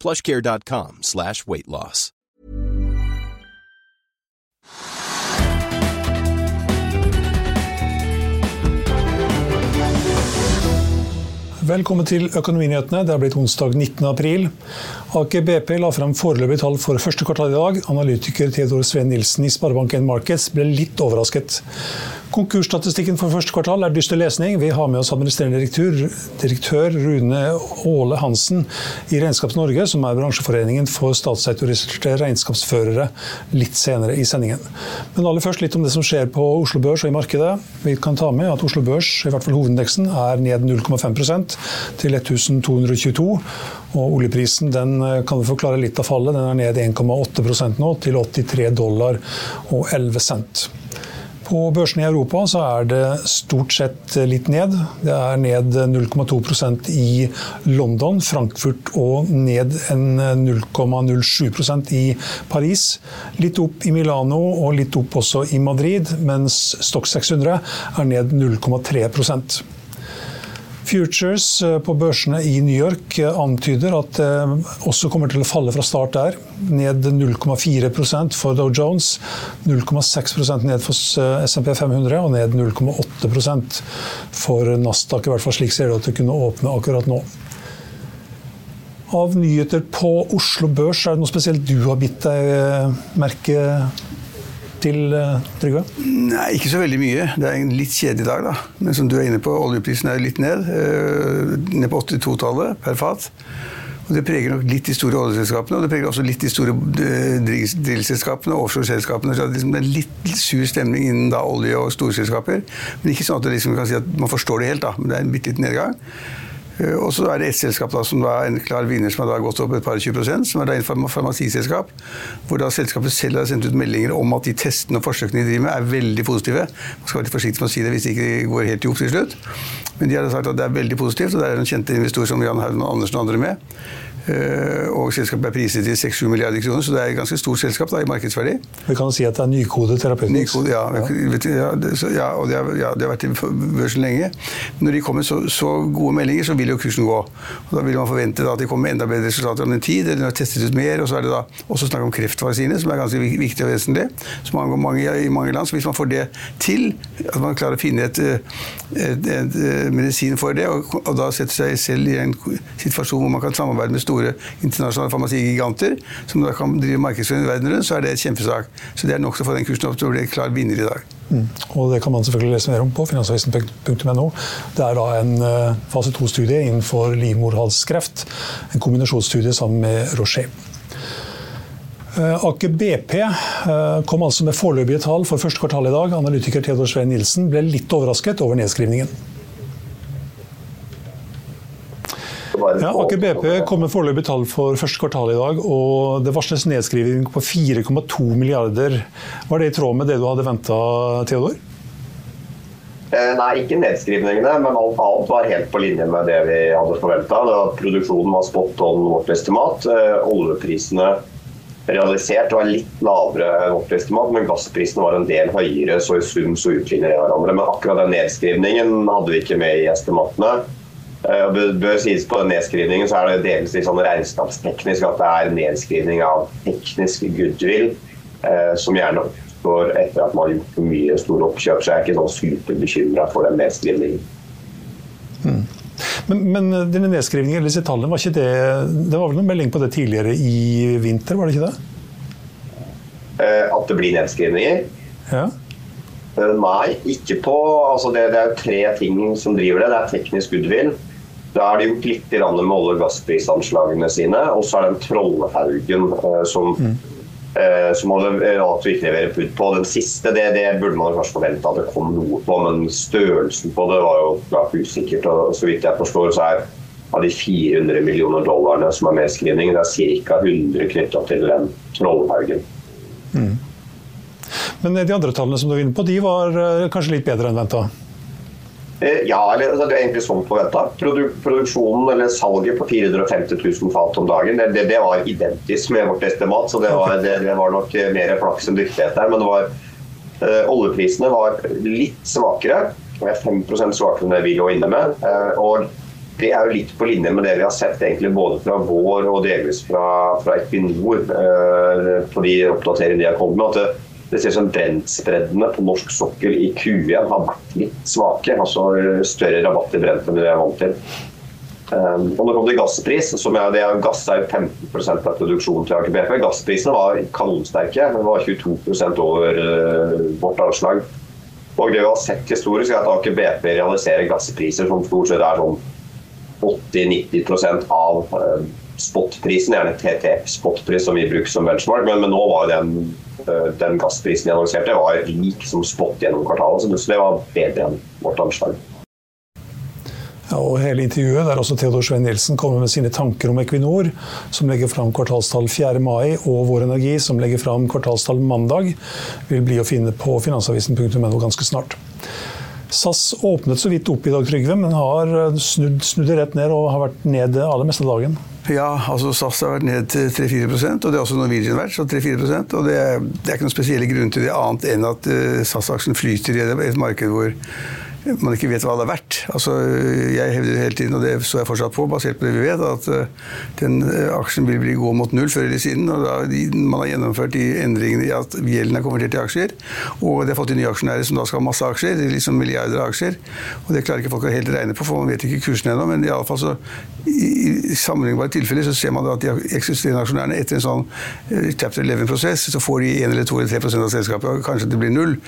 plushcare.com slash weight loss. Velkommen til Økonominyhetene. Det er blitt onsdag 19. april. Aker BP la frem foreløpige tall for første kvartal i dag. Analytiker Theodor Sven Nilsen i Sparebank1 Markets ble litt overrasket. Konkursstatistikken for første kvartal er dyster lesning. Vi har med oss administrerende direktør, direktør Rune Åle Hansen i Regnskaps Norge, som er bransjeforeningen for statsautoriserte regnskapsførere, litt senere i sendingen. Men aller først litt om det som skjer på Oslo Børs og i markedet. Vi kan ta med at Oslo Børs, i hvert fall hovedindeksen, er ned 0,5% til 1222. Og oljeprisen den kan vi forklare litt av fallet. Den er ned 1,8% nå, til 83 dollar og 11 cent. På børsene i Europa så er det stort sett litt ned. Det er ned 0,2% i London, Frankfurt og ned 0,07% i Paris. Litt opp i Milano og litt opp også i Madrid, mens Stock 600 er ned 0,3 Futures eh, på børsene i New York eh, antyder at det også kommer til å falle fra start der. Ned 0,4% for Dow Jones, 0,6% ned for eh, SMP 500 og ned 0,8% for Nasdaq. I hvert fall slik ser det ut til å kunne åpne akkurat nå. Av nyheter på Oslo Børs, er det noe spesielt du har bitt deg merke til, eh, Trygve? Nei, ikke så veldig mye. Det er en litt kjedelig dag, da. Men som du er inne på, oljeprisen er litt ned. Eh, ned på 82-tallet per fat. Og Det preger nok litt de store oljeselskapene, og det preger også litt de store eh, drillselskapene og offshoreselskapene. Så det er liksom en litt sur stemning innen da olje- og storselskaper. Men ikke sånn at, liksom at man forstår det helt, da. Men det er en bitte liten nedgang. Eh, og så er det et selskap da, som da en klar vinner, som har gått opp et par 20 prosent, som er da et farmasiselskap. Hvor da selskapet selv har sendt ut meldinger om at de testene og forsøkene de driver med, er veldig positive. Man skal være litt forsiktig med å si det hvis det ikke går helt i opp til slutt. Men de har sagt at det er veldig positivt, og det er en kjente investor som Jan Haugen Andersen og andre med. Eh, og selskapet er priset til 6-7 milliarder kroner, så det er et ganske stort selskap da, i markedsverdi. Vi kan si at det er nykode terapeutisk? Nykode, ja, ja. ja, og det har, ja, det har vært i børsen lenge. Når de kommer så, så, gode meldinger, så vil jo kursen gå. Og Da vil man forvente da, at de kommer med enda bedre resultater om en tid, eller har testet ut mer. Og så er det da også snakk om kreftvaksine, som er ganske viktig og vesentlig, som angår mange i mange land. Så hvis man får det til, at man klarer å finne et, et, et, et medisin for det, og, og da setter seg selv i en situasjon hvor man kan samarbeide med store internasjonale farmasigiganter som da kan drive markedsføring verden rundt, så er det et kjempesak. Så det er nok til å få den kursen opp til å bli klar vinner i dag. Mm. Og Det kan man selvfølgelig lese mer om på finansavisen.no. Det er da en uh, fase to-studie innenfor livmorhalskreft. En kombinasjonsstudie sammen med Rocher. Uh, Aker BP uh, kom altså med foreløpige tall for første kvartal i dag. Analytiker Theodor Svein Nilsen ble litt overrasket over nedskrivningen. Ja, Aker BP kom med foreløpig tall for første kvartal i dag, og det varsles nedskriving på 4,2 milliarder. Var det i tråd med det du hadde venta, Theodor? Eh, nei, ikke nedskrivningene, men alt annet var helt på linje med det vi hadde forventa. Produksjonen var spot on vårt estimat. Eh, oljeprisene realisert var litt lavere enn vårt estimat, men gassprisene var en del høyere, så i sum så utligner de hverandre. Men akkurat den nedskrivningen hadde vi ikke med i estimatene. Eh, det bør sies på nedskrivningen så er det delvis litt sånn regnskapsteknisk at det er nedskrivning av teknisk goodwill, eh, som gjerne oppstår etter at man har gjort mye store oppkjøp. Så jeg er ikke sånn superbekymra for den nedskrivningen. Mm. Men, men eh, denne nedskrivningen, eller disse tallene, var ikke det Det var vel noen melding på det tidligere i vinter, var det ikke det? at det blir nedskrivninger. Ja. Nei, ikke på altså det, det er tre ting som driver det. Det er teknisk goodwill. Da er de gjort litt med olje- og gassprisanslagene sine. Og så er det en Trollhaugen som mm Eh, som hadde relativt levere putt på. Den siste det, det, burde man kanskje forvente at det kom noe på, men størrelsen på det var jo klart usikkert. og Så vidt jeg forstår, så er av de 400 millioner dollarene som er med i screeningen, det er ca. 100 knytta til den Trollhaugen. Mm. Men de andre tallene som du var inne på, de var eh, kanskje litt bedre enn venta? Eh, ja, eller, altså, det er egentlig sånn forventa. Produ produksjonen eller salget på 450 000 fat om dagen det, det, var identisk med vårt estimat, så det var, det, det var nok mer flaks enn dyktighet der. Men var, eh, oljeprisene var litt svakere. 5 svakere enn det vi lå inne med. Eh, og det er jo litt på linje med det vi har sett egentlig både fra vår og delvis fra, fra Equinor eh, på de oppdateringene de har kommet med. at det, det ser ut som brentspreddene på norsk sokkel i Q1 har vært litt svake. altså Større rabatt i brent enn vi er vant til. Um, og når det kommer til gasspris, som er, det er, gass er 15 av produksjonen til Aker BP. Gassprisene var kanonsterke. Den var 22 over uh, vårt anslag. Og det vi har sett historisk, er at Aker BP realiserer gasspriser som stort sett er sånn 80-90 av uh, spotprisen, gjerne TT-spotpris som vi bruker som benchmark, men, men nå var den Eh, den gassprisen de annonserte, var lik som spot gjennom kvartalet. Så det var bedre enn vårt anslag. Ja, og hele intervjuet der også Theodor Svein Nielsen kommer med sine tanker om Equinor, som legger fram kvartalstall 4. mai, og Vår Energi, som legger fram kvartalstall mandag, vil bli å finne på finansavisen.no ganske snart. SAS åpnet så vidt opp i dag, Trygve, men har snudd, snudd rett ned og har vært ned aller meste dagen. Ja, altså SAS har vært ned til 3-4 og det er også Norwegian vært, så 3-4 og det det er, ikke noen spesielle grunn til det annet enn at uh, SAS-aksjen flyter i et marked hvor man ikke vet hva det er verdt. Altså, jeg hevder hele tiden, og det står jeg fortsatt på, basert på det vi vet, at uh, den uh, aksjen vil bli gå mot null før eller siden. og da, Man har gjennomført de endringene i at gjelden er konvertert til aksjer, og de har fått de nye aksjonærer som da skal ha masse aksjer, liksom milliarder av aksjer. og Det klarer ikke folk å helt regne på, for man vet ikke kursen ennå. Men i alle fall så, i, i sammenlignbare tilfeller så ser man at de eksisterende aksjonærene etter en sånn uh, chapter 11-prosess, så får de 1 eller 2 eller 3% av selskapet, og kanskje det blir null.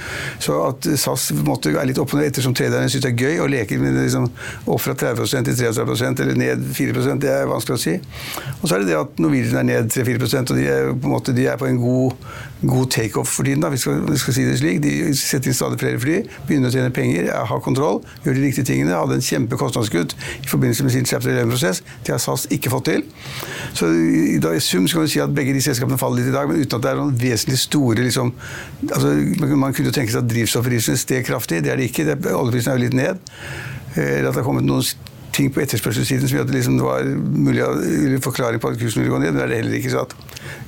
Så at SAS måtte være litt opp og ned ettersom traderne syns det er gøy å leke med liksom, opp fra 30% til 33% eller ned 4% det er vanskelig å si. Og så er det det at Norwegian er ned 3-4% og de er, på en måte, de er på en god, god takeoff for tiden. Da. Vi, skal, vi skal si det slik. De setter inn stadig flere fly, begynner å tjene penger, har kontroll, gjør de riktige tingene. Hadde en kjempekostnadskutt i forbindelse med sin chapter 11-prosess. Det har SAS ikke fått til. Så i, da, i sum kan du si at begge de selskapene faller litt i dag, men uten at det er noen vesentlig store liksom, altså, Man kunne jo tenke seg at drivstoffprisene steg kraftig. Det er det ikke. Det, oljeprisen er jo litt ned. Eller at det har kommet noen ting på etterspørselssiden som gjorde at det liksom var mulig å forklare på at kursen ville gå ned. Men det er det heller ikke. så at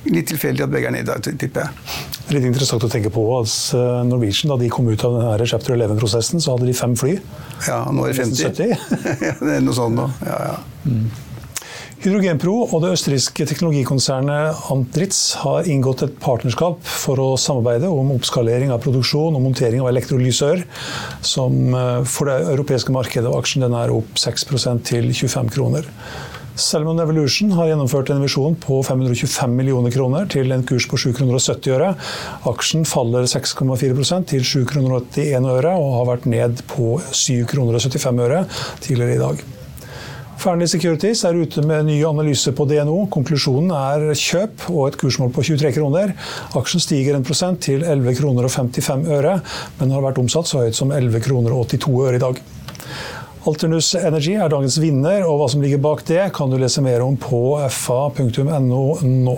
Litt tilfeldig at begge er nede, tipper jeg. Det er litt interessant å tenke på at eh, Norwegian, da de kom ut av denne chapter 11-prosessen, så hadde de fem fly. Ja, nå er det 50. ja, det er noe sånt nå. Ja, ja. Mm. Hydrogenpro og det østerrikske teknologikonsernet Antritz har inngått et partnerskap for å samarbeide om oppskalering av produksjon og montering av elektrolysør, som eh, for det europeiske markedet og aksjen er opp 6% til 25 kroner. Salmon Evolution har gjennomført en emisjon på 525 millioner kroner til en kurs på 7,70 kroner øre. Aksjen faller 6,4% til 7,81 kroner øre og har vært ned på 7,75 kroner øre tidligere i dag. Fearnley Securities er ute med ny analyse på DNO. Konklusjonen er kjøp og et kursmål på 23 kroner. Aksjen stiger 1% til 11 kroner og 55 øre, men har vært omsatt så høyt som 11 kroner og 82 øre i dag. Alternus Energy er dagens vinner, og hva som ligger bak det, kan du lese mer om på fa.no nå.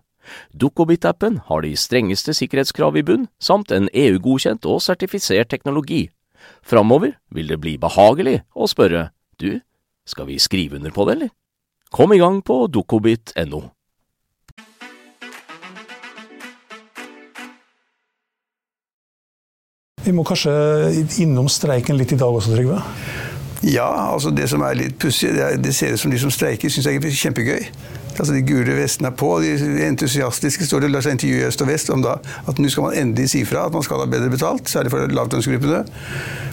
Dukkobit-appen har de strengeste sikkerhetskrav i bunn, samt en EU-godkjent og sertifisert teknologi. Framover vil det bli behagelig å spørre du, skal vi skrive under på det, eller? Kom i gang på dukkobit.no. Vi må kanskje innom streiken litt i dag også, Trygve? Ja, altså det som er litt pussig, det, det, ser ut som de som streiker, syns jeg er kjempegøy. Altså De gule vestene er på, de entusiastiske står det, lar seg intervjue øst og vest om da, at nå skal man endelig si fra at man skal ha bedre betalt, særlig for lavlønnsgruppene.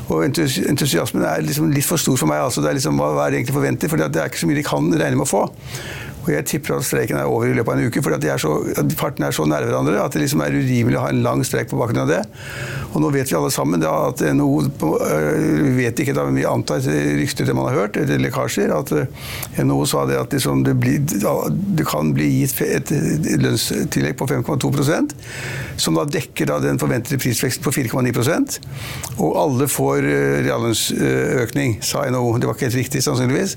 Og entusiasmen er liksom litt for stor for meg. altså det er liksom, Hva er det egentlig forventet? For det er ikke så mye de kan regne med å få. Og jeg tipper at streiken er over i løpet av en uke, så, partene er så nær hverandre at det liksom er urimelig å ha en lang streik på bakgrunn av det. Og nå vet vi alle sammen da, at NHO Vi vet ikke, da, men vi antar rykter det man har hørt, eller lekkasjer, at NHO sa det at liksom det, blir, det, kan bli gitt et lønnstillegg på 5,2% som da dekker da den forventede prisveksten på 4,9% og alle får reallønnsøkning, sa NHO. Det var ikke helt riktig, sannsynligvis,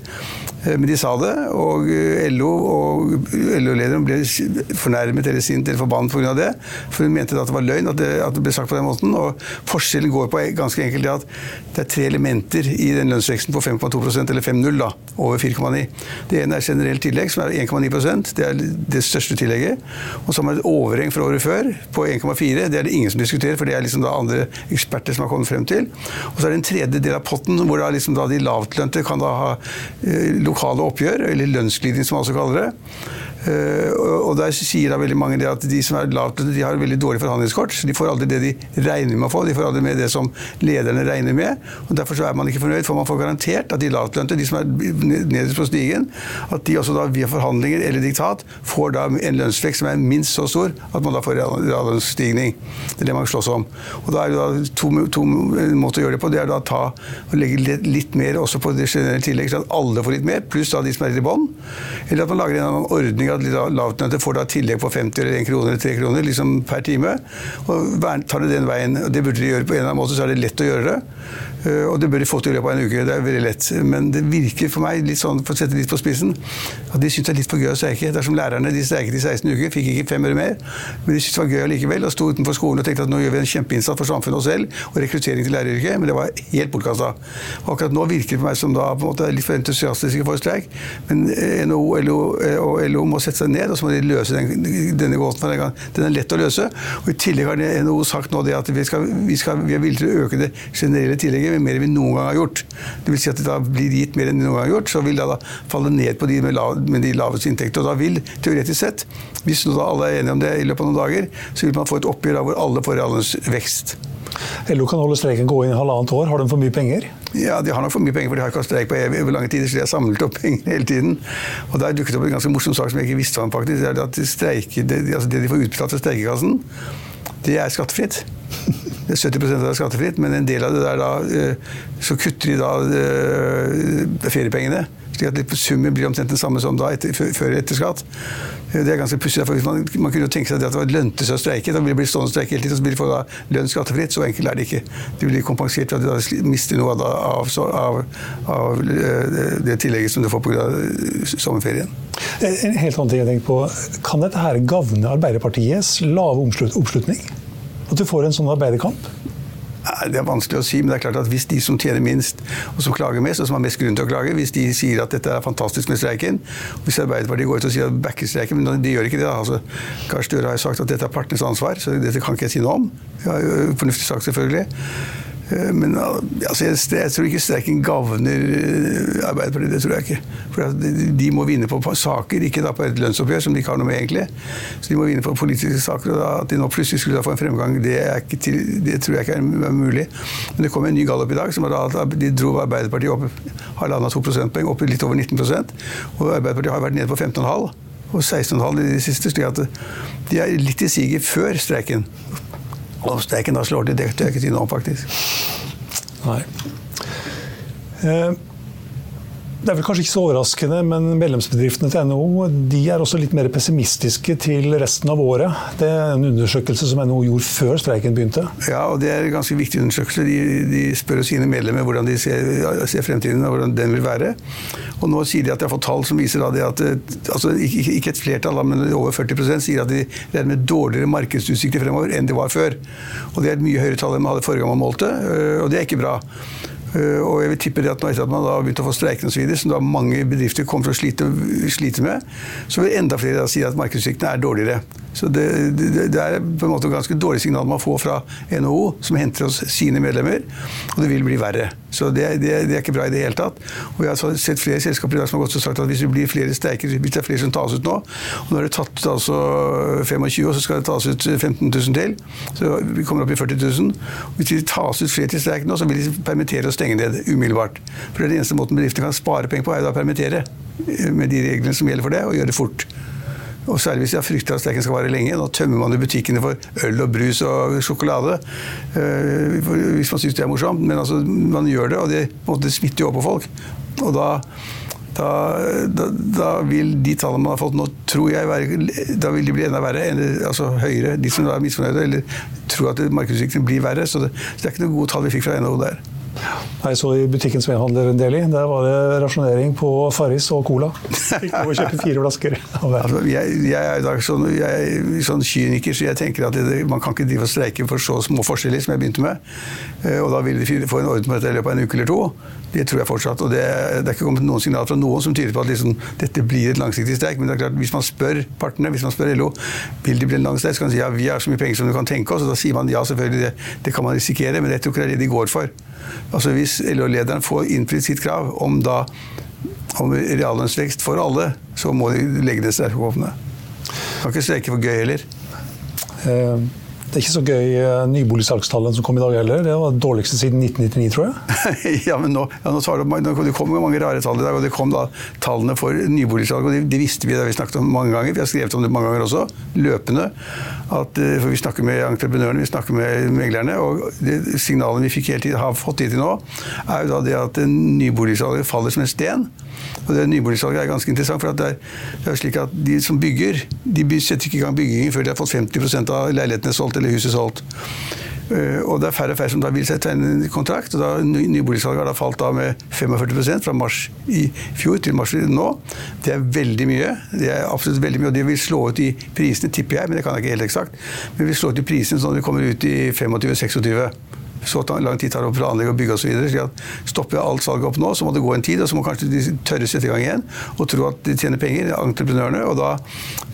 men de sa det. Og LO og LO-lederen ble fornærmet eller sint eller forbannet pga. det. For hun mente at det var løgn at det, at det, ble sagt på den måten. Og forskjellen går på ganske enkelt det at det er tre elementer i den lønnsveksten på 5,2% eller 5,0 da, over 4,9. Det ene er generelt tillegg, som er 1,9% Det er det største tillegget. Og så har man et overheng fra året før på 1,4. Det er det ingen som diskuterer, for det er liksom da andre eksperter som har kommet frem til. Og så er det en tredje del av potten hvor da liksom da de lavtlønte kan da ha eh, lokale oppgjør, eller lønnsglidning som man også kaller kaller det. Uh, og der sier da veldig mange det at de som er lavtlønte, de har veldig dårlig forhandlingskort. De får aldri det de regner med å få, de får aldri med det som lederne regner med. og Derfor så er man ikke fornøyd, for man får garantert at de lavtlønte, de som er nederst på stigen, at de også da via forhandlinger eller diktat får da en lønnsvekst som er minst så stor at man da får reallønnsstigning. Det er det man slåss om. Og da er det da to, to måter å gjøre det på. Det er da ta og legge litt, litt mer også på det generelle tillegg, så at alle får litt mer, pluss da de som er i bånn. Eller at man lager en ordning at lavtlønte får da tillegg på 50 eller 1 krone eller 3 kroner liksom per time. Og tar det den veien, og det burde de gjøre på en eller annen måte, så er det lett å gjøre det. Eh, og det bør de få til i løpet av en uke. Det er veldig lett. Men det virker for meg, litt sånn, for å sette litt på spissen, at de syns det er litt for gøy å streike. Dersom lærerne de streiket i 16 uker, fikk ikke fem øre mer, men de syntes det var gøy allikevel. Og sto utenfor skolen og tenkte at nå gjør vi en kjempeinnsats for samfunnet og selv, og rekruttering til læreryrket. Men det var helt bortkasta. Akkurat nå virker det på meg som da på en måte litt for entusiastiske for streik. Men NHO LO, eh, og LO må sette seg ned, og så må de løse den, denne gåten. for en gang. den er lett å løse. Og I tillegg har NHO sagt nå det at vi, skal, vi, skal, vi er villige til å øke det generelle tillegget mer enn vi noen gang har gjort. Det vil si at det da blir gitt mer enn vi noen gang har gjort, så vil det da falle ned på de med, lav, med de laveste inntekter. Og da vil, teoretisk sett, hvis nå da alle er enige om det i løpet av noen dager, så vil man få et oppgjør hvor alle får reallønnsvekst. LO kan holde streiken gående i halvannet år. Har de for mye penger? Ja, de har nok for mye penger, for de har ikke hatt streik på over lange tider, så de har samlet opp penger hele tiden. Og Der dukket opp en ganske morsom sak som jeg ikke visste om, faktisk. Det er at de streiker, det, altså det de får utbetalt fra streikekassen, det er skattefritt. 70 av det er skattefritt, men en del av det der da eh, Så kutter de da eh, feriepengene. Slik at summen blir omtrent den samme som da etter, før etter skatt. Det er ganske pussig. Man, man, kunne jo tenke seg at det var lønte seg å streike. Da ville bli stående og streike hele tiden, så ville de få da lønn skattefritt. Så enkelt er det ikke. De blir kompensert for at de mister noe av, av, av, eh, det tillegget som du får pga. sommerferien. En helt annen ting jeg tenker på. Kan dette her gagne Arbeiderpartiets lave oppslutning? At du får en sånn arbeiderkamp? Det er vanskelig å si, men det er klart at hvis de som tjener minst, og som klager mest, og som har mest grunn til å klage, hvis de sier at dette er fantastisk med streiken, hvis Arbeiderpartiet går ut og sier at backer streiken, men de gjør ikke det. altså, Gahr Støre har jo sagt at dette er partenes ansvar, så dette kan ikke jeg si noe om. Ja, fornuftig sagt, selvfølgelig. Eh, men altså, jeg, jeg, tror ikke streiken gagner eh, Arbeiderpartiet. Det tror jeg ikke. For De må vinne på saker, ikke da på et lønnsoppgjør, som de ikke har noe med egentlig. Så de må vinne på politiske saker. og da, At de nå plutselig skulle få en fremgang, det, til, det, tror jeg ikke er mulig. Men det kom en ny gallup i dag som da, de dro Arbeiderpartiet opp halvannet to prosentpoeng, opp litt over 19% Og Arbeiderpartiet har vært nede på 15,5 og 16,5 i de siste. slik de er litt i siget før streiken. Og ikke da slår til, det tør jeg ikke si noe om, faktisk. Nei. Eh, det er vel kanskje ikke så overraskende, men medlemsbedriftene til NHO de er også litt mer pessimistiske til resten av året. Det er en undersøkelse som NHO gjorde før streiken begynte. Ja, og det er en ganske viktig undersøkelse. De, de spør sine medlemmer hvordan de ser, ser, fremtiden og hvordan den vil være. Og nå sier de at de har fått tall som viser at altså, ikke, et flertall, men over 40% sier at de regner med dårligere markedsutsikter fremover enn de var før. Og det er et mye høyere tall enn man hadde forrige gang man målte, og det er ikke bra. Eh, og jeg vil tippe det at nå etter at man har begynt å få streiken osv., som da mange bedrifter kommer til å slite, slite med, så vil enda flere da si at markedsutsiktene er dårligere. Så det, det, det, er på en måte et ganske dårlig signal man får fra NHO, som henter oss sine medlemmer, og det vil bli verre. Så det, det, er ikke bra i det hele tatt. Og jeg har sett flere selskaper i dag som har gått og sagt at hvis det blir flere streiker, hvis det er flere som tas ut nå, og nå er det tatt altså 25, og så skal det tas ut 15 000 til, så vi kommer opp i 40 000. Hvis det tas ut flere til streik nå, så vil de permittere og stenge ned umiddelbart. For det er den eneste måten bedriftene kan spare penger på, er å permittere med de reglene som gjelder for det, og gjøre det fort. Og særlig hvis jeg frykter at streiken skal vare lenge. Nå tømmer man jo butikkene for øl og brus og sjokolade. Eh, hvis man syns det er morsomt. Men altså, man gjør det, og det, det smitter jo opp på folk. Og da, da, da, da, vil de tallene man har fått nå, tror jeg, være, da vil de bli enda verre. Altså høyere, de som er misfornøyde eller tror at markedsutviklingen blir verre. Så det, så det er ikke noen gode tall vi fikk fra NHO der. Jeg så i butikken som jeg handler en del i, der var det rasjonering på Farris og Cola. Fikk lov å kjøpe fire flasker. Altså, jeg, jeg, er i dag sånn, jeg sånn kyniker, så jeg tenker at det, man kan ikke drive og streike for så små forskjeller som jeg begynte med. Eh, og da vil de få en orden på dette i løpet av en uke eller to. Det tror jeg fortsatt. Og det, det er ikke kommet noen signaler fra noen som tyder på at liksom, dette blir et langsiktig streik. Men det er klart, hvis man spør partene, hvis man spør LO vil det bli en lang streik, så kan de si ja, vi har så mye penger som du kan tenke oss. Og da sier man ja, selvfølgelig, det, det kan man risikere, men jeg tror ikke det er det de går for. Altså Hvis LO-lederen får innfridd sitt krav om, da, om reallønnsvekst for alle, så må de legge det streikevåpenet. Kan ikke streike for gøy heller. Uh. Det er ikke så gøy eh, nyboligsalgstallene som kom i dag heller. Det var det dårligste siden 1999, tror jeg. ja, men nå, ja, nå det, det kom mange rare tall i dag, og det kom da tallene for nyboligsalg. og Det, det visste vi da vi snakket om mange ganger. Vi har skrevet om det mange ganger også, løpende. At, eh, for vi snakker med entreprenørene, vi snakker med meglerne. Og det signalene vi fikk hele tiden, har fått til nå, er jo da det at nyboligsalget faller som en sten. Og det Nyboligsalget er ganske interessant. for det er, det er, slik at De som bygger, de setter ikke i gang byggingen før de har fått 50 av leilighetene solgt eller huset solgt. Eh, og det er færre og færre som da vil tegne en kontrakt. og da Nyboligsalget har da falt av med 45% fra mars i fjor til mars nå. Det er veldig mye. Det er absolutt veldig mye, og det vil slå ut i prisene, tipper jeg, men det kan jeg ikke helt eksakt. Men vi vil slå ut i prisene sånn at vi kommer ut i 25-26 så lang tid tar det å planlegge og bygge osv. Stopper jeg alt salget opp nå, så må det gå en tid, og så må kanskje de tørre sette i gang igjen og tro at de tjener penger, entreprenørene. Og da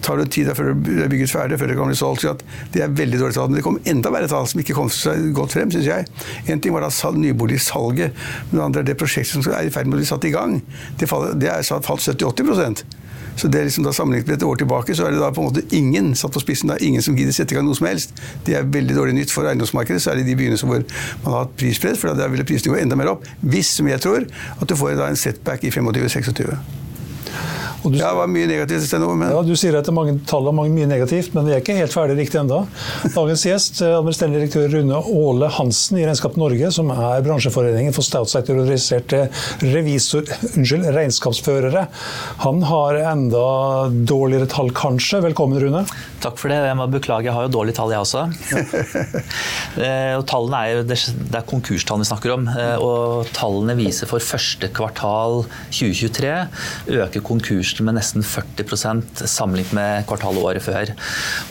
tar det tid før det er bygget ferdig, før det kan bli solgt. Så det er veldig dårlig tall. Men det kom enda verre tall som ikke kom seg godt frem, syns jeg. En ting var da nyboligsalget, men det andre er det prosjektet som er i ferd med å bli satt i gang. Det, faller, det er falt 70-80 så det er liksom da Sammenlignet med et år tilbake, så er det da på en måte ingen satt på spissen, da, ingen som gidder sette i gang noe som helst. Det er veldig dårlig nytt for eiendomsmarkedet, særlig de byene hvor man har hatt prispress, for da ville prisene gå enda mer opp. Hvis, som jeg tror, at du får da en setback i 25-26. Du, ja, det var mye negativt. Stedet, men... ja, du sier at det er mange tall og mange, mye negativt, men vi er ikke helt ferdig riktig ennå. Dagens gjest, eh, administrerende direktør Rune Åle Hansen i Regnskap Norge, som er bransjeforeningen for statssektoriserte revisor, unnskyld, regnskapsførere. Han har enda dårligere tall, kanskje. Velkommen, Rune. Takk for det. Jeg må beklage, jeg har jo dårlige tall, jeg også. Eh, og tallene er jo, det er konkurstallene vi snakker om. Eh, og tallene viser for første kvartal 2023 øker konkursene med nesten 40% sammenlignet med kvartalet året før.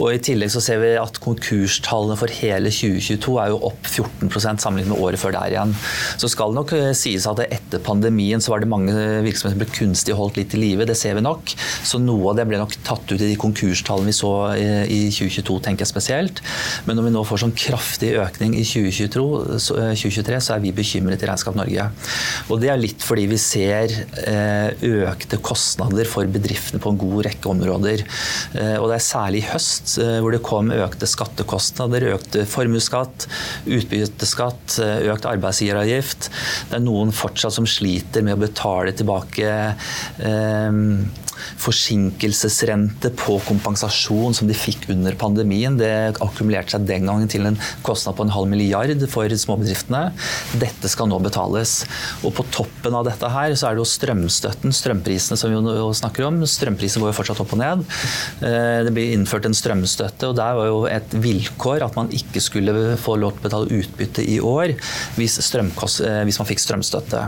Og I tillegg så ser vi at konkurstallene for hele 2022 er jo opp 14% sammenlignet med året før der igjen. Så skal det nok eh, sies at etter pandemien så var det mange virksomheter som ble kunstig holdt litt i live. Det ser vi nok. Så noe av det ble nok tatt ut i de konkurstallene vi så i 2022, tenker jeg spesielt. Men når vi nå får sånn kraftig økning i 2022, 2023, så er vi bekymret i Regnskap Norge. Og det er litt fordi vi ser eh, økte kostnader for bedriftene på en god rekke områder. Eh, og det er særlig i høst hvor det kom økte skattekostnader, økte formuesskatt, utbytteskatt, økt arbeidsgiveravgift. Det er noen fortsatt som sliter med å betale tilbake eh, forsinkelsesrente på kompensasjon som de fikk under pandemien. Det akkumulerte seg den gangen til en kostnad på en halv milliard for småbedriftene. Dette skal nå betales. Og på toppen av dette her så er det jo strømstøtten, strømprisene som vi jo snakker om. Strømprisene går jo fortsatt opp og ned. Eh, det blir innført en strømstøtte, og der var jo et vilkår at man ikke skulle få lov til å betale utbytte i år hvis, eh, hvis man fikk strømstøtte.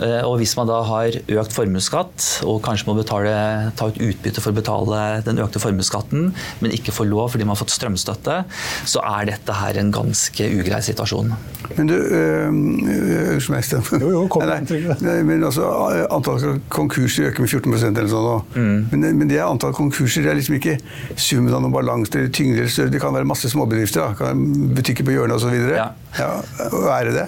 Eh, og hvis man da har økt formuesskatt og kanskje må betale ta ut utbytte for å betale den økte formuesskatten, men ikke får lov fordi man har fått strømstøtte, så er dette her en ganske ugrei situasjon. Men du Unnskyld øh, Jo, jo, kom nei, nei, men altså, Antall konkurser øker med 14% eller sånn. Mm. Men, men, det er antall konkurser. Det er liksom ikke summen av noen balanse eller tyngde eller større. Det kan være masse småbedrifter. Da. Butikker på hjørnet osv. Ja. Ja, er det det?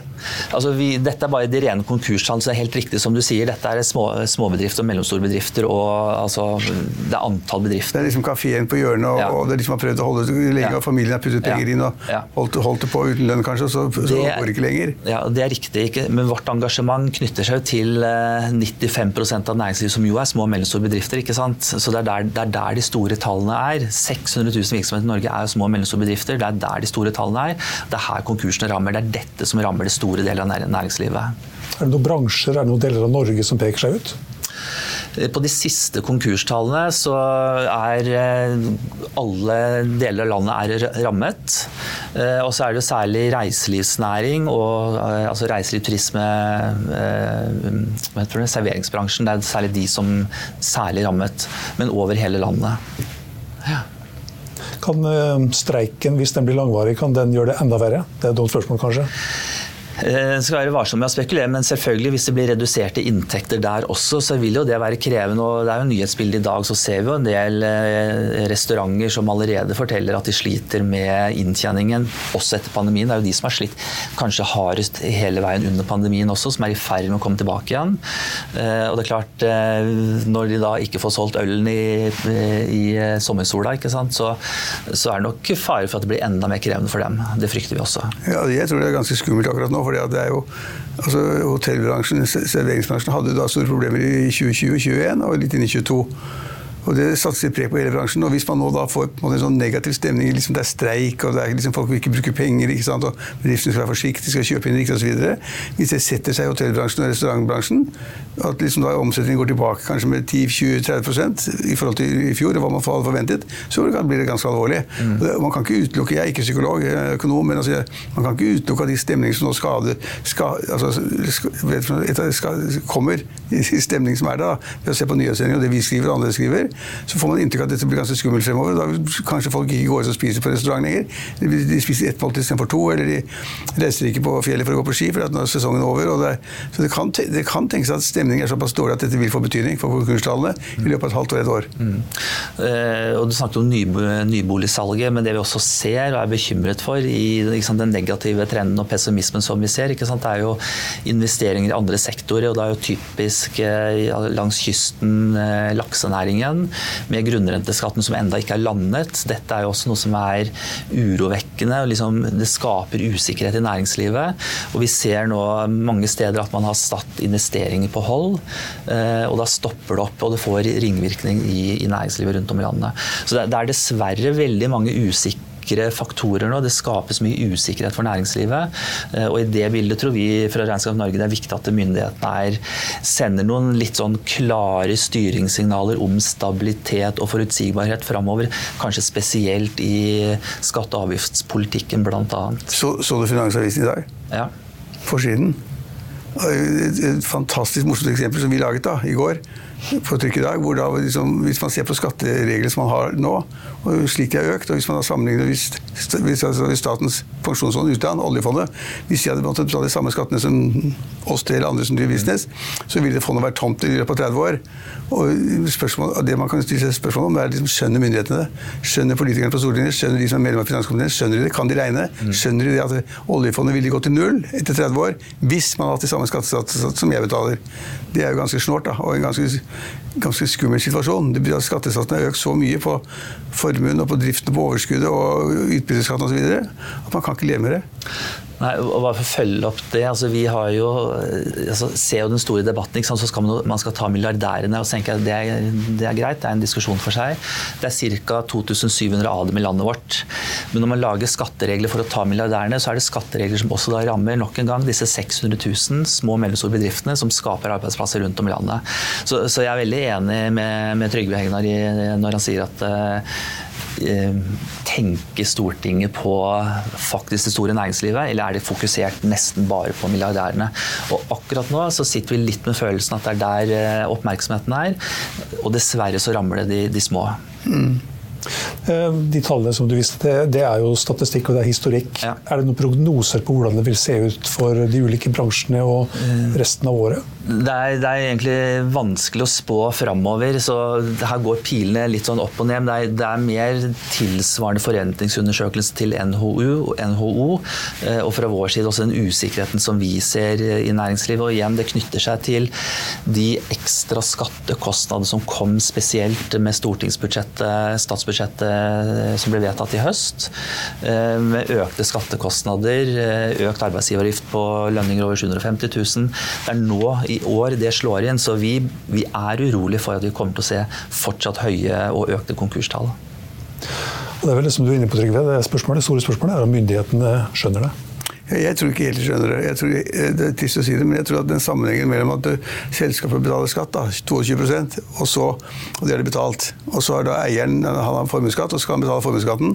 Altså, vi, dette er bare de rene konkurstall, så det er helt riktig som du sier. Dette er små, småbedrifter og mellomstore bedrifter. og altså, Det er antall bedrifter. Det er liksom kafeen på hjørnet, og, ja. og det er liksom har prøvd å holde det lenge, og familien har puttet penger inn og holdt, holdt, det på uten lønn, kanskje, og så, så det, går det ikke lenger. Ja, Det er riktig. Ikke? Men vårt engasjement knytter seg til 95 eh, av næringslivet, som jo er små og mellomstore bedrifter. ikke sant? Så det er, der, det er, der, de store tallene er. 600 000 virksomheter i Norge er jo små og mellomstore bedrifter. Det er der de store tallene er. Det er her konkursene rammer. Det er dette som rammer det store deler av næringslivet. Er det noen bransjer, er det noen deler av Norge som peker seg ut? På de siste konkurstallene så er eh, alle deler av landet rammet. Eh, og så er det særlig reiselivsnæring og eh, altså reiseliv, turisme, det, serveringsbransjen. Det er særlig de som særlig rammet, men over hele landet. Ja. Kan streiken, hvis den blir langvarig, kan den gjøre det enda verre? Det er et dumt spørsmål, kanskje? Eh, skal være varsom med å spekulere, men selvfølgelig hvis det blir reduserte inntekter der også, så vil jo det være krevende. og Det er jo nyhetsbildet i dag, så ser vi jo en del eh, restauranter som allerede forteller at de sliter med inntjeningen også etter pandemien. Det er jo de som har slitt kanskje hardest hele veien under pandemien også, som er i ferd med å komme tilbake igjen. Eh, og det er klart, når de da ikke får solgt ølen i, i sommersola, ikke sant, så, så er det nok fare for at det blir enda mer krevende for dem. Det frykter vi også. Ja, jeg tror det er ganske skummelt akkurat nå fordi det er jo altså Hotellbransjen, serveringsbransjen, hadde da store problemer i 2020-2021 og litt inn i 2022. Og Det satser preg på hele bransjen. og Hvis man nå da får en, en sånn negativ stemning, liksom det er streik og det er liksom folk vil ikke bruke penger, ikke sant? og bedriftene skal være forsiktige, skal kjøpe inn riktig osv. Hvis det setter seg i hotellbransjen og restaurantbransjen, at liksom da omsetningen går tilbake kanskje med 10-20-30% i forhold til i fjor, og hva man hadde forventet, så blir det ganske alvorlig. Mm. Man kan ikke utelukke, Jeg er ikke psykolog, jeg er økonom, men altså, man kan ikke utelukke at de stemningene som nå skader, skal, altså, skal, kommer i stemning som er da, ved å se på nyhetssendinger og det vi skriver og andre skriver, så får man inntrykk av at dette blir ganske skummelt fremover. Da kanskje folk ikke går ut og spiser på restaurant lenger. De spiser ett måltid istedenfor to, eller de reiser ikke på fjellet for å gå på ski for at nå er sesongen over. Det så det kan, det kan, tenkes at stemningen er såpass dårlig at dette vil få betydning for konkurstallene i løpet av et halvt år, et år. Mm. Uh, og Du snakket om ny, nyboligsalget, men det vi også ser og er bekymret for i sant, den negative trenden og pessimismen som vi ser, sant, det er jo investeringer i andre sektorer. og Det er jo typisk eh, langs kysten eh, laksenæringen med grunnrenteskatten som enda ikke er landet. Dette er jo også noe som er urovekkende. Liksom, det skaper usikkerhet i næringslivet. Og vi ser nå mange steder at man har satt investeringer på hold, eh, og da stopper det opp, og det får ringvirkning i, i næringslivet rundt om i landet. Så det, det er dessverre veldig mange usikre usikre faktorer nå. Det skapes mye usikkerhet for næringslivet. Eh, og I det bildet tror vi fra Regnskap Norge det er viktig at myndighetene er, sender noen litt sånn klare styringssignaler om stabilitet og forutsigbarhet framover. Kanskje spesielt i skatte- og avgiftspolitikken bl.a. Så, så du Finansavisen i dag? Ja. Forsiden? Et, et fantastisk morsomt eksempel som vi laget da, i går på trykk i dag, hvor da liksom, Hvis man ser på skatteregler som man har nå, og slik de har økt, og hvis man har sammenlignet hvis, hvis, altså, hvis Statens pensjonsfond utland, oljefondet, hvis de hadde måttet betale de samme skattene som oss tre eller andre som driver business, så ville fondet vært tomt i løpet av 30 år. Og spørsmål, Det man kan stille spørsmål om, er liksom, skjønner myndighetene det? Skjønner politikerne på Stortinget? Skjønner de som er medlem av finanskomiteen? Skjønner de det? Kan de regne? Skjønner de det at oljefondet ville gå til null etter 30 år hvis man hadde hatt de samme skattesatser som jeg betaler? Det er jo ganske snålt, og en ganske ganske skummel situasjon. Det betyr at Skattesatsen har økt så mye på formuen og på driften på overskuddet og utbytteskatten osv. at man kan ikke leve med det. Nei, og bare for å følge opp det, altså Vi har jo, eh, altså, ser jo den store debatten. ikke sant, så skal Man, man skal ta milliardærene. og så tenker jeg det er, det er greit, det er en diskusjon for seg. Det er ca. 2700 av dem i landet vårt. Men når man lager skatteregler for å ta milliardærene, så er det skatteregler som også da rammer nok en gang disse 600 000 små og mellomstore bedriftene som skaper arbeidsplasser rundt om i landet. Så, så jeg er veldig enig med, med Trygve Hegnar når han sier at uh, tenker Stortinget på faktisk det store næringslivet, eller er det fokusert nesten bare på milliardærene? Og akkurat nå så sitter vi litt med følelsen at det er der eh, oppmerksomheten er, og dessverre så rammer det de, de små. Mm. De tallene som du viste til, det er jo statistikk og det er historikk. Ja. Er det noen prognoser på hvordan det vil se ut for de ulike bransjene og resten av året? Det er, det er, egentlig vanskelig å spå framover. så Her går pilene litt sånn opp og ned. Det er, det er mer tilsvarende forrentningsundersøkelse til NHO, NHO, eh, og fra vår side også den usikkerheten som vi ser i næringslivet. og igjen, Det knytter seg til de ekstra skattekostnadene som kom spesielt med stortingsbudsjettet, statsbudsjettet som ble vedtatt i høst. Eh, med økte skattekostnader, eh, økt arbeidsgiveravgift på lønninger over 750 000. Det er nå i år det slår inn. Så vi, vi er urolig for at vi kommer til å se fortsatt høye og økte konkurstall. Det er vel det som du er inne på, Trygve. Det, spørsmålet, det store spørsmålet er om myndighetene skjønner det. Jeg tror ikke helt skjønner det. Jeg tror, eh, det er trist å si det, men jeg tror at den sammenhengen mellom at eh, selskapet betaler skatt, da, 22% og så, og det er det betalt, og så har da eieren han har formuesskatt, og så skal han betale formuesskatten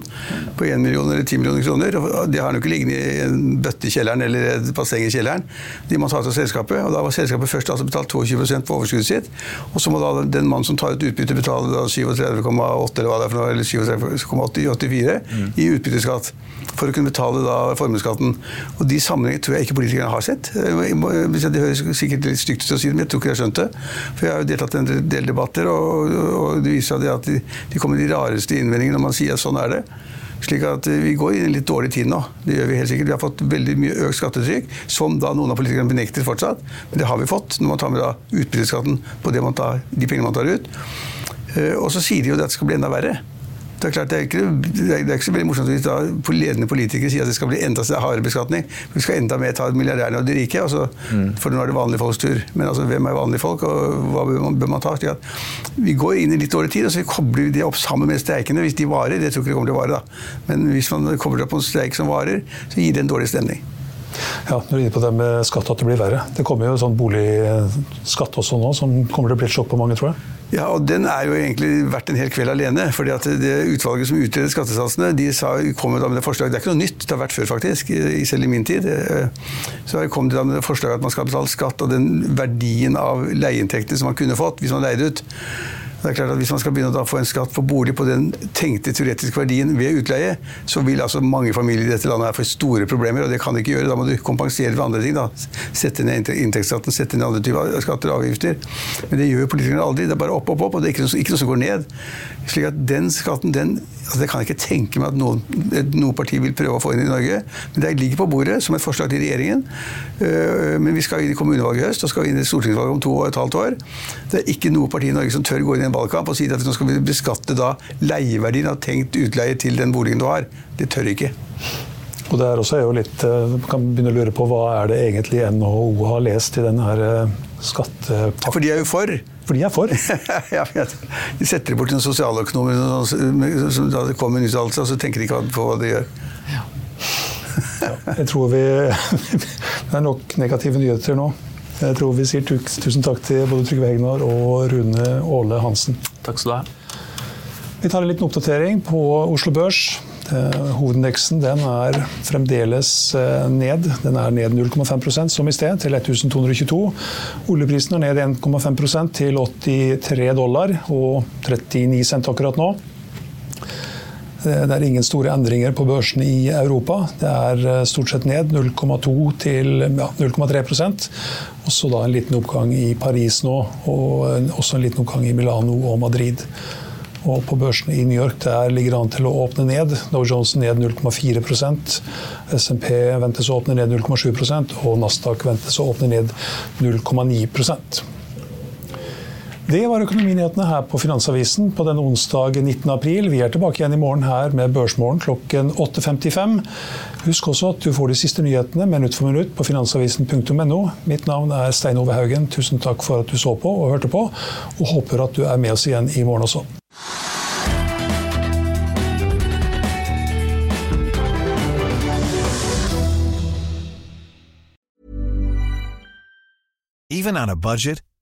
på 1 million eller 10 millioner kroner. og Det har han jo ikke liggende i en bøtte i kjelleren eller et basseng i kjelleren. De må ta til selskapet, og da var selskapet først altså betalt 22 på overskuddet sitt, og så må da den mannen som tar ut utbytte, betale 37,8 eller hva det er for noe, eller 37,84 mm. i utbytteskatt for å kunne betale da formuesskatten. Og de sammenhengene tror jeg ikke politikerne har sett. Det høres sikkert litt stygt ut å si det, men jeg tror ikke de har skjønt det. For jeg har jo deltatt i en del debatter, og, og det viser seg at de, kommer med de rareste innvendingene når man sier at sånn er det. Slik at Vi går inn i en litt dårlig tid nå. Det gjør Vi helt sikkert. Vi har fått veldig mye økt skattetrykk, som da noen av politikerne benekter fortsatt. Men det har vi fått når man tar med da utbytteskatten på tar, de pengene man tar ut. Eh, og så sier de jo at det skal bli enda verre. Det er klart, det er ikke, det er ikke så veldig morsomt hvis da ledende politikere sier at det skal bli enda hardere beskatning. Vi skal enda mer ta milliardærene og de rike. Altså, mm. For nå er det vanlige folks tur. Men altså, hvem er vanlige folk, og hva bør man, bør man ta? vi går inn i litt dårlig tid, og så kobler vi det opp sammen med streikene hvis de varer. Det tror jeg ikke det kommer til å vare. da. Men hvis man kobler opp en streik som varer, så gir det en dårlig stemning. Ja, når du er inne på det med skatt, at det blir verre. Det kommer jo sånn boligskatt også nå, som kommer til å bli et sjokk på mange, tror jeg. Ja, og Den er jo egentlig verdt en hel kveld alene. fordi at det Utvalget som utreder skattesatsene, de sa, kom med det forslaget. Det er ikke noe nytt, det har vært før, faktisk. Selv i min tid. Eh, så kom de med det forslaget at man skal betale skatt av den verdien av leieinntektene som man kunne fått hvis man leide ut. Det er klart at Hvis man skal begynne å få en skatt på bolig på den tenkte teoretiske verdien ved utleie, så vil altså mange familier i dette landet her få store problemer, og det kan de ikke gjøre. Da må du kompensere ved andre ting. da. Sette ned inntektsskatten, sette ned andre typer skatter og avgifter. Men det gjør politikerne aldri. Det er bare opp, opp, opp, og det er ikke noe, ikke noe som går ned. Slik at den skatten, den altså Det kan jeg ikke tenke meg at noen, noe parti vil prøve å få inn i Norge. Men det ligger på bordet som et forslag til regjeringen. Øh, men vi skal inn i kommunevalget i høst og skal inn i stortingsvalget om to og et halvt år. Det er ikke noe parti i Norge som tør gå inn i en valgkamp og si at nå skal vi beskatte da leieverdien av tenkt utleie til den boligen du har. Det tør ikke. Og det er også jo litt, øh, Man kan begynne å lure på hva er det egentlig NHO har lest i denne her øh, skattepakken? For de er jo for. For de er for. ja, de setter bort en sosialøkonom som kommer med kommer en uttalelse, og så tenker de ikke på hva de gjør. Ja. ja, jeg tror vi Det er nok negative nyheter nå. Jeg tror vi sier tusen takk til både Trygve Hegnar og Rune Åle Hansen. Takk skal du ha. Vi tar en liten oppdatering på Oslo Børs. Hovedindeksen den er fremdeles ned. Den er ned 0,5% som i sted, til 1222. Oljeprisen er ned 1,5% til 83 dollar og 39 cent akkurat nå. Det er ingen store endringer på børsene i Europa. Det er eh, stort sett ned 0,2 til ja, 0,3% Også da en liten oppgang i Paris nå, og også en liten oppgang i Milano og Madrid. Og på børsene i New York der ligger det an til å åpne ned. Dow Jones ned 0,4 SMP ventes å åpne ned 0,7% og Nasdaq ventes å åpne ned 0,9 det var økonominyhetene her på Finansavisen på denne onsdag 19. april. Vi er tilbake igjen i morgen her med Børsmorgen klokken 8.55. Husk også at du får de siste nyhetene minutt for minutt på finansavisen.no. Mitt navn er Stein Ove Haugen. Tusen takk for at du så på og hørte på, og håper at du er med oss igjen i morgen også. Even on a budget